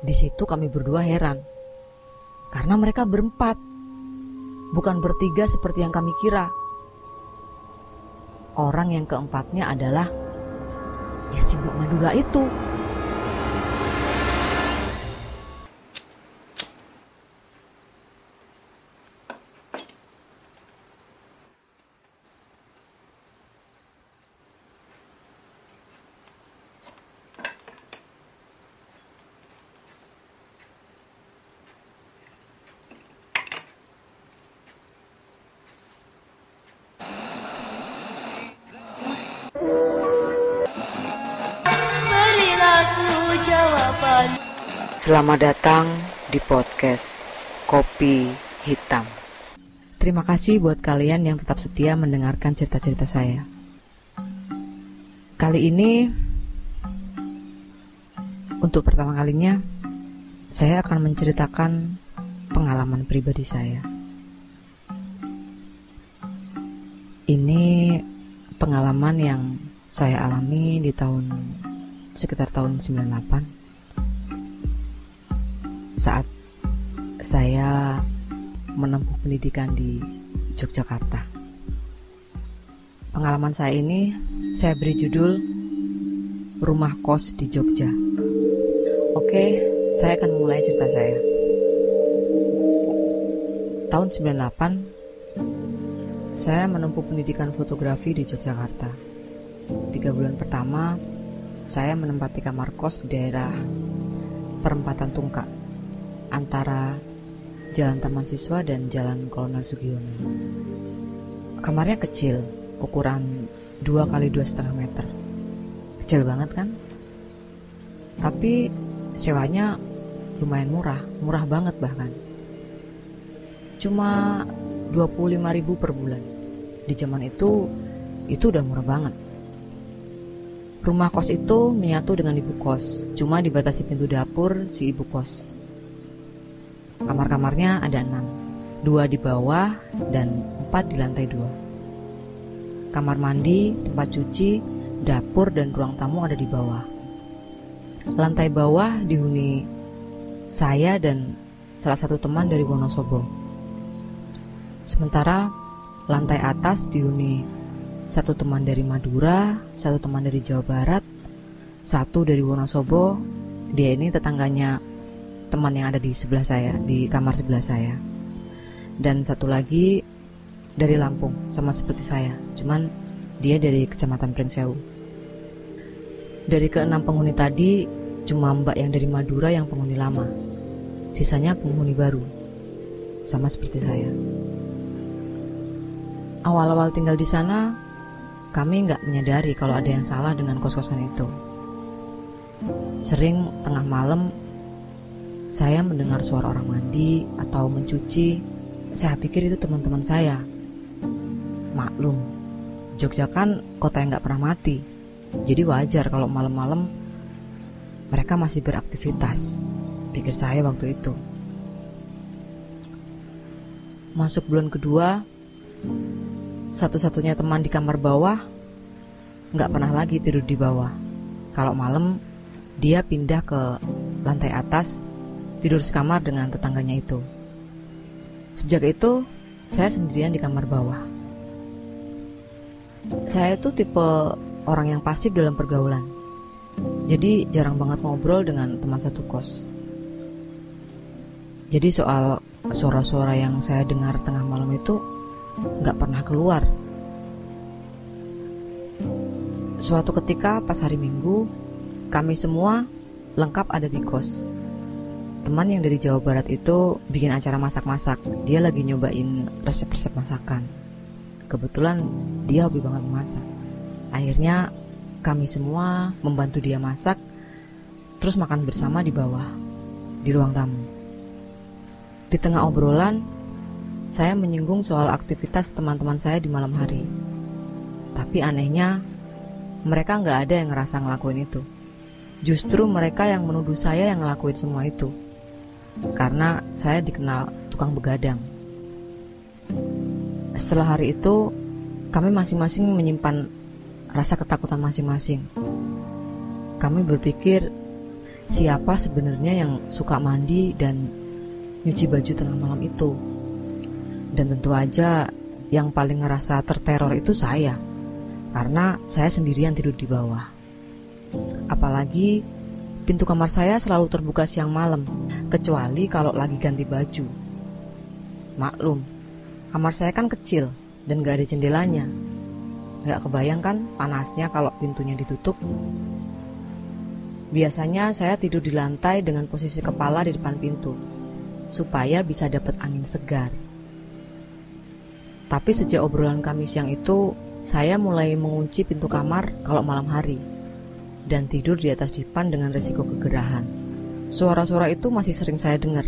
Di situ kami berdua heran. Karena mereka berempat. Bukan bertiga seperti yang kami kira. Orang yang keempatnya adalah ya si Mbak Madura itu. Selamat datang di podcast Kopi Hitam. Terima kasih buat kalian yang tetap setia mendengarkan cerita-cerita saya. Kali ini, untuk pertama kalinya, saya akan menceritakan pengalaman pribadi saya. Ini pengalaman yang saya alami di tahun sekitar tahun 98 saat saya menempuh pendidikan di Yogyakarta. Pengalaman saya ini saya beri judul Rumah Kos di Jogja. Oke, saya akan mulai cerita saya. Tahun 98 saya menempuh pendidikan fotografi di Yogyakarta. Tiga bulan pertama saya menempati kamar kos di daerah perempatan Tungkak antara Jalan Taman Siswa dan Jalan Kolonel Sugiono. Kamarnya kecil, ukuran 2 kali dua setengah meter. Kecil banget kan? Tapi sewanya lumayan murah, murah banget bahkan. Cuma 25.000 per bulan. Di zaman itu itu udah murah banget. Rumah kos itu menyatu dengan ibu kos, cuma dibatasi pintu dapur si ibu kos. Kamar-kamarnya ada enam, dua di bawah dan empat di lantai dua. Kamar mandi, tempat cuci, dapur dan ruang tamu ada di bawah. Lantai bawah dihuni saya dan salah satu teman dari Wonosobo. Sementara lantai atas dihuni satu teman dari Madura, satu teman dari Jawa Barat, satu dari Wonosobo. Dia ini tetangganya teman yang ada di sebelah saya, di kamar sebelah saya. Dan satu lagi dari Lampung, sama seperti saya. Cuman dia dari Kecamatan Pringsewu. Dari keenam penghuni tadi, cuma mbak yang dari Madura yang penghuni lama. Sisanya penghuni baru. Sama seperti saya. Awal-awal tinggal di sana, kami nggak menyadari kalau ada yang salah dengan kos-kosan itu. Sering tengah malam saya mendengar suara orang mandi atau mencuci. Saya pikir itu teman-teman saya. Maklum, Jogja kan kota yang nggak pernah mati. Jadi wajar kalau malam-malam mereka masih beraktivitas. Pikir saya waktu itu. Masuk bulan kedua, satu-satunya teman di kamar bawah nggak pernah lagi tidur di bawah. Kalau malam dia pindah ke lantai atas tidur sekamar dengan tetangganya itu. Sejak itu saya sendirian di kamar bawah. Saya itu tipe orang yang pasif dalam pergaulan. Jadi jarang banget ngobrol dengan teman satu kos. Jadi soal suara-suara yang saya dengar tengah malam itu nggak pernah keluar. Suatu ketika pas hari Minggu, kami semua lengkap ada di kos. Teman yang dari Jawa Barat itu bikin acara masak-masak. Dia lagi nyobain resep-resep masakan. Kebetulan dia hobi banget memasak. Akhirnya kami semua membantu dia masak, terus makan bersama di bawah, di ruang tamu. Di tengah obrolan, saya menyinggung soal aktivitas teman-teman saya di malam hari. Tapi anehnya, mereka nggak ada yang ngerasa ngelakuin itu. Justru mereka yang menuduh saya yang ngelakuin semua itu. Karena saya dikenal tukang begadang. Setelah hari itu, kami masing-masing menyimpan rasa ketakutan masing-masing. Kami berpikir, siapa sebenarnya yang suka mandi dan nyuci baju tengah malam itu. Dan tentu aja yang paling ngerasa terteror itu saya, karena saya sendirian tidur di bawah. Apalagi pintu kamar saya selalu terbuka siang malam, kecuali kalau lagi ganti baju. Maklum, kamar saya kan kecil dan gak ada jendelanya. Gak kebayang kan panasnya kalau pintunya ditutup? Biasanya saya tidur di lantai dengan posisi kepala di depan pintu, supaya bisa dapat angin segar. Tapi sejak obrolan kami siang itu, saya mulai mengunci pintu kamar kalau malam hari dan tidur di atas dipan dengan resiko kegerahan. Suara-suara itu masih sering saya dengar.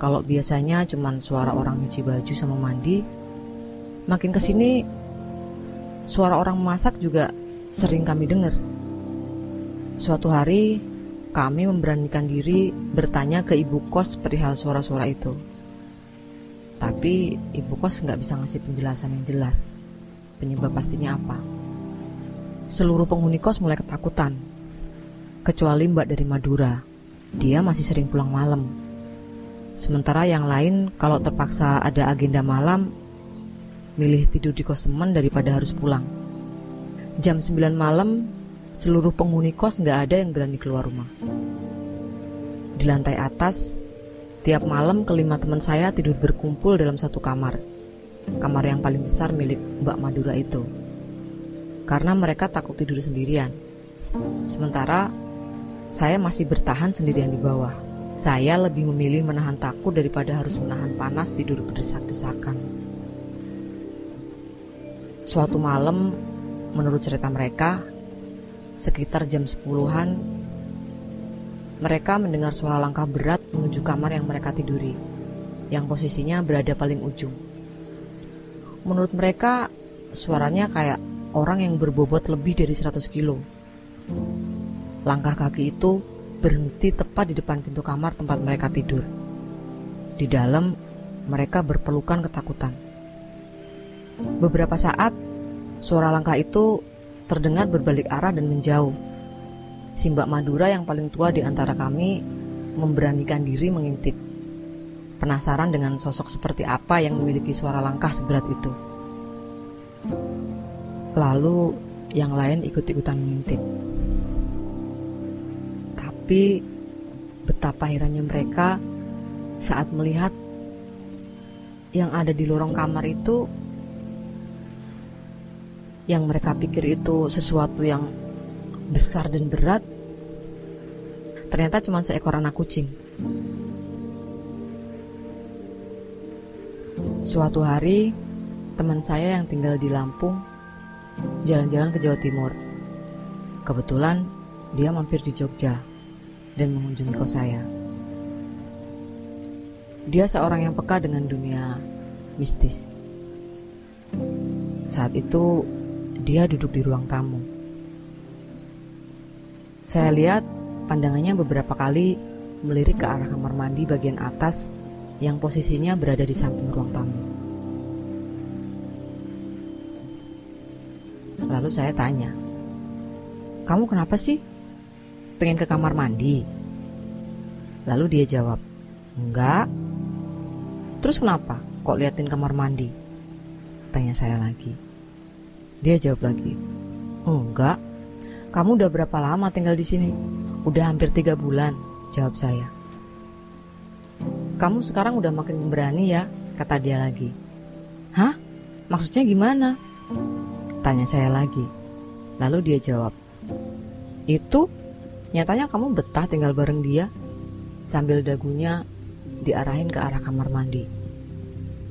Kalau biasanya cuma suara orang nyuci baju sama mandi, makin ke sini suara orang masak juga sering kami dengar. Suatu hari, kami memberanikan diri bertanya ke ibu kos perihal suara-suara itu. Tapi ibu kos nggak bisa ngasih penjelasan yang jelas. Penyebab pastinya apa? Seluruh penghuni kos mulai ketakutan. Kecuali mbak dari Madura. Dia masih sering pulang malam. Sementara yang lain kalau terpaksa ada agenda malam, milih tidur di kos teman daripada harus pulang. Jam 9 malam seluruh penghuni kos nggak ada yang berani keluar rumah. Di lantai atas, tiap malam kelima teman saya tidur berkumpul dalam satu kamar. Kamar yang paling besar milik Mbak Madura itu. Karena mereka takut tidur sendirian. Sementara saya masih bertahan sendirian di bawah. Saya lebih memilih menahan takut daripada harus menahan panas tidur berdesak-desakan. Suatu malam, menurut cerita mereka, Sekitar jam sepuluhan, mereka mendengar suara langkah berat menuju kamar yang mereka tiduri, yang posisinya berada paling ujung. Menurut mereka, suaranya kayak orang yang berbobot lebih dari 100 kilo. Langkah kaki itu berhenti tepat di depan pintu kamar tempat mereka tidur. Di dalam, mereka berpelukan ketakutan. Beberapa saat, suara langkah itu terdengar berbalik arah dan menjauh. Si Mbak Madura yang paling tua di antara kami memberanikan diri mengintip. Penasaran dengan sosok seperti apa yang memiliki suara langkah seberat itu. Lalu yang lain ikut-ikutan mengintip. Tapi betapa herannya mereka saat melihat yang ada di lorong kamar itu yang mereka pikir itu sesuatu yang besar dan berat, ternyata cuma seekor anak kucing. Suatu hari, teman saya yang tinggal di Lampung jalan-jalan ke Jawa Timur. Kebetulan dia mampir di Jogja dan mengunjungi kos saya. Dia seorang yang peka dengan dunia mistis. Saat itu dia duduk di ruang tamu. Saya lihat pandangannya beberapa kali melirik ke arah kamar mandi bagian atas yang posisinya berada di samping ruang tamu. Lalu saya tanya, "Kamu kenapa sih? Pengen ke kamar mandi?" Lalu dia jawab, "Enggak." Terus kenapa kok liatin kamar mandi? Tanya saya lagi. Dia jawab lagi, Enggak, kamu udah berapa lama tinggal di sini? Udah hampir tiga bulan, jawab saya. Kamu sekarang udah makin berani ya, kata dia lagi. Hah? Maksudnya gimana? Tanya saya lagi. Lalu dia jawab, Itu nyatanya kamu betah tinggal bareng dia? Sambil dagunya diarahin ke arah kamar mandi.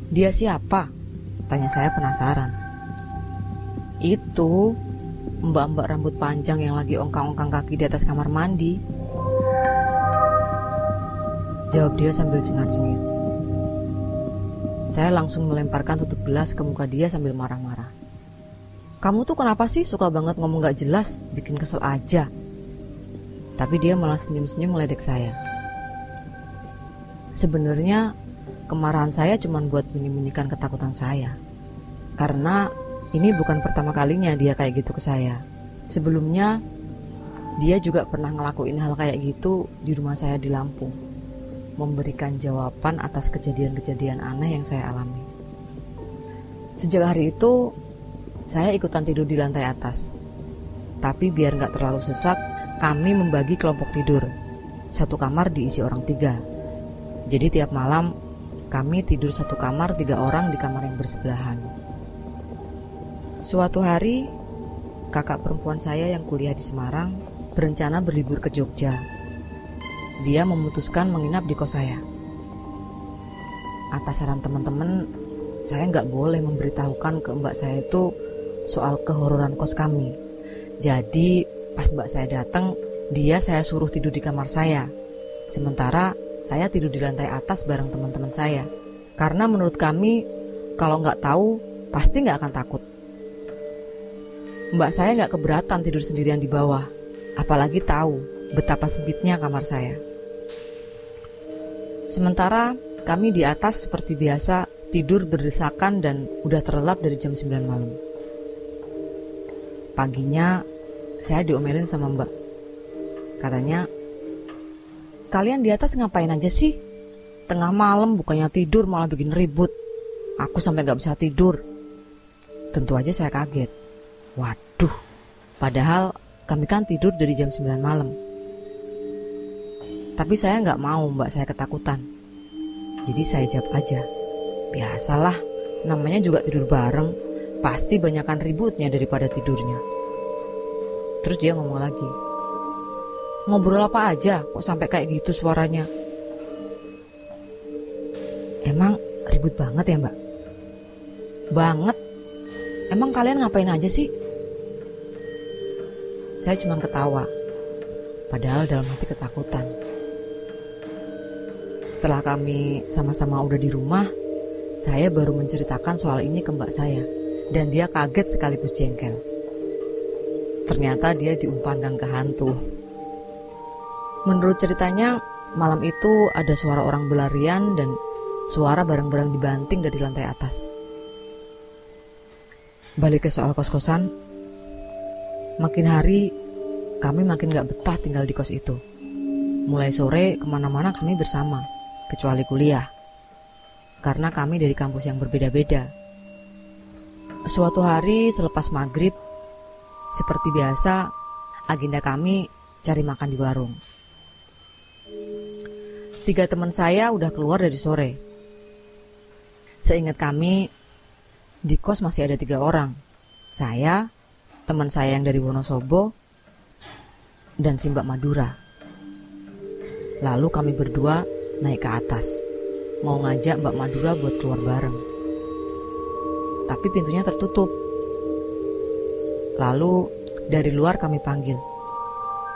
Dia siapa? Tanya saya penasaran. Itu mbak-mbak rambut panjang yang lagi ongkang-ongkang kaki di atas kamar mandi. Jawab dia sambil cengar-cengir. Saya langsung melemparkan tutup gelas ke muka dia sambil marah-marah. Kamu tuh kenapa sih suka banget ngomong gak jelas, bikin kesel aja. Tapi dia malah senyum-senyum meledek saya. Sebenarnya kemarahan saya cuma buat menyembunyikan ketakutan saya. Karena ini bukan pertama kalinya dia kayak gitu ke saya. Sebelumnya, Dia juga pernah ngelakuin hal kayak gitu di rumah saya di Lampung. Memberikan jawaban atas kejadian-kejadian aneh yang saya alami. Sejak hari itu, saya ikutan tidur di lantai atas. Tapi biar nggak terlalu sesak, kami membagi kelompok tidur. Satu kamar diisi orang tiga. Jadi tiap malam kami tidur satu kamar tiga orang di kamar yang bersebelahan. Suatu hari, kakak perempuan saya yang kuliah di Semarang berencana berlibur ke Jogja. Dia memutuskan menginap di kos saya. Atas saran teman-teman, saya nggak boleh memberitahukan ke mbak saya itu soal kehororan kos kami. Jadi pas mbak saya datang, dia saya suruh tidur di kamar saya. Sementara saya tidur di lantai atas bareng teman-teman saya. Karena menurut kami, kalau nggak tahu, pasti nggak akan takut. Mbak saya nggak keberatan tidur sendirian di bawah apalagi tahu betapa sempitnya kamar saya. Sementara kami di atas seperti biasa tidur berdesakan dan udah terlelap dari jam 9 malam. Paginya saya diomelin sama mbak. Katanya, kalian di atas ngapain aja sih? Tengah malam bukannya tidur malah bikin ribut. Aku sampai gak bisa tidur. Tentu aja saya kaget. Waduh, padahal kami kan tidur dari jam 9 malam. Tapi saya nggak mau mbak saya ketakutan. Jadi saya jawab aja. Biasalah, namanya juga tidur bareng. Pasti banyakkan ributnya daripada tidurnya. Terus dia ngomong lagi. Ngobrol apa aja kok sampai kayak gitu suaranya? Emang ribut banget ya mbak? Banget. Emang kalian ngapain aja sih? Saya cuma ketawa, padahal dalam hati ketakutan. Setelah kami sama-sama udah di rumah, saya baru menceritakan soal ini ke mbak saya, dan dia kaget sekaligus jengkel. Ternyata dia diumpankan ke hantu. Menurut ceritanya, malam itu ada suara orang berlarian dan suara barang-barang dibanting dari lantai atas. Balik ke soal kos-kosan, Makin hari, kami makin gak betah tinggal di kos itu. Mulai sore ke mana-mana kami bersama, kecuali kuliah. Karena kami dari kampus yang berbeda-beda. Suatu hari selepas maghrib, seperti biasa, agenda kami cari makan di warung. Tiga teman saya udah keluar dari sore. Seingat kami, di kos masih ada tiga orang. Saya, teman saya yang dari Wonosobo, dan Simbak Madura. Lalu kami berdua naik ke atas, mau ngajak Mbak Madura buat keluar bareng. Tapi pintunya tertutup. Lalu dari luar kami panggil,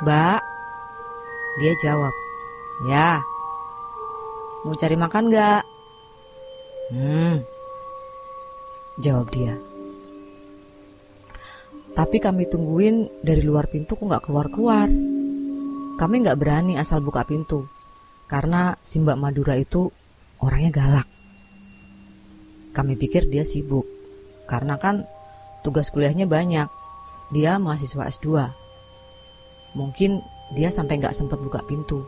Mbak. Dia jawab, Ya. Mau cari makan gak? Hmm. Jawab dia. Tapi kami tungguin dari luar pintu kok nggak keluar-keluar. Kami nggak berani asal buka pintu. Karena si Mbak Madura itu orangnya galak. Kami pikir dia sibuk. Karena kan tugas kuliahnya banyak. Dia mahasiswa S2. Mungkin dia sampai nggak sempat buka pintu.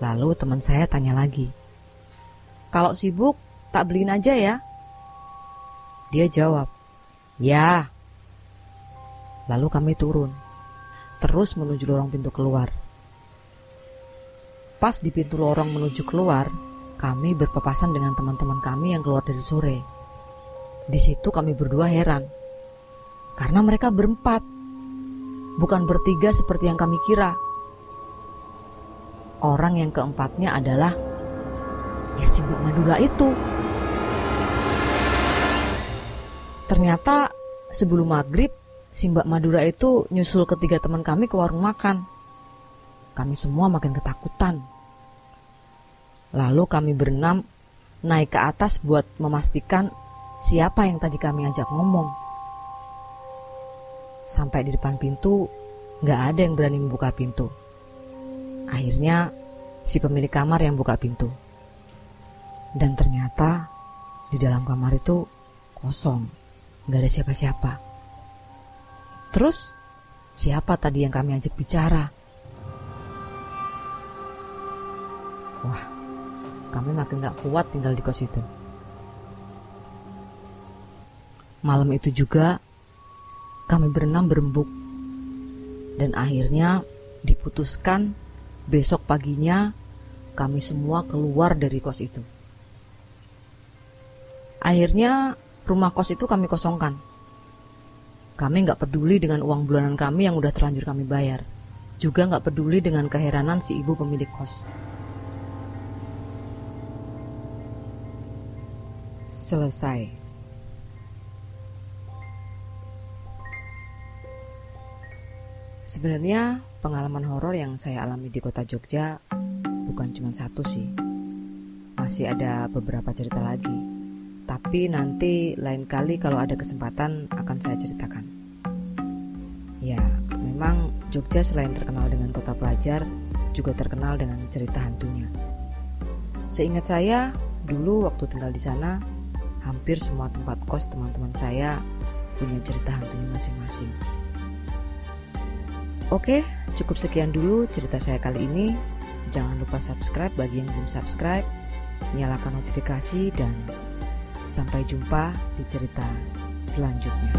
Lalu teman saya tanya lagi. Kalau sibuk, tak beliin aja ya. Dia jawab, Ya, Lalu kami turun, terus menuju lorong pintu keluar. Pas di pintu lorong menuju keluar, kami berpapasan dengan teman-teman kami yang keluar dari sore. Di situ kami berdua heran, karena mereka berempat, bukan bertiga seperti yang kami kira. Orang yang keempatnya adalah ya si Bu Madura itu. Ternyata sebelum maghrib si Mbak Madura itu nyusul ketiga teman kami ke warung makan. Kami semua makin ketakutan. Lalu kami berenam naik ke atas buat memastikan siapa yang tadi kami ajak ngomong. Sampai di depan pintu, gak ada yang berani membuka pintu. Akhirnya, si pemilik kamar yang buka pintu. Dan ternyata, di dalam kamar itu kosong, gak ada siapa-siapa. Terus Siapa tadi yang kami ajak bicara? Wah, kami makin gak kuat tinggal di kos itu. Malam itu juga kami berenam berembuk dan akhirnya diputuskan besok paginya kami semua keluar dari kos itu. Akhirnya rumah kos itu kami kosongkan. Kami nggak peduli dengan uang bulanan kami yang udah terlanjur kami bayar. Juga nggak peduli dengan keheranan si ibu pemilik kos. Selesai. Sebenarnya pengalaman horor yang saya alami di kota Jogja bukan cuma satu sih. Masih ada beberapa cerita lagi. Tapi nanti lain kali kalau ada kesempatan akan saya ceritakan. Ya, memang Jogja selain terkenal dengan kota pelajar, juga terkenal dengan cerita hantunya. Seingat saya, dulu waktu tinggal di sana, hampir semua tempat kos teman-teman saya punya cerita hantunya masing-masing. Oke, cukup sekian dulu cerita saya kali ini. Jangan lupa subscribe bagi yang belum subscribe, nyalakan notifikasi, dan sampai jumpa di cerita selanjutnya.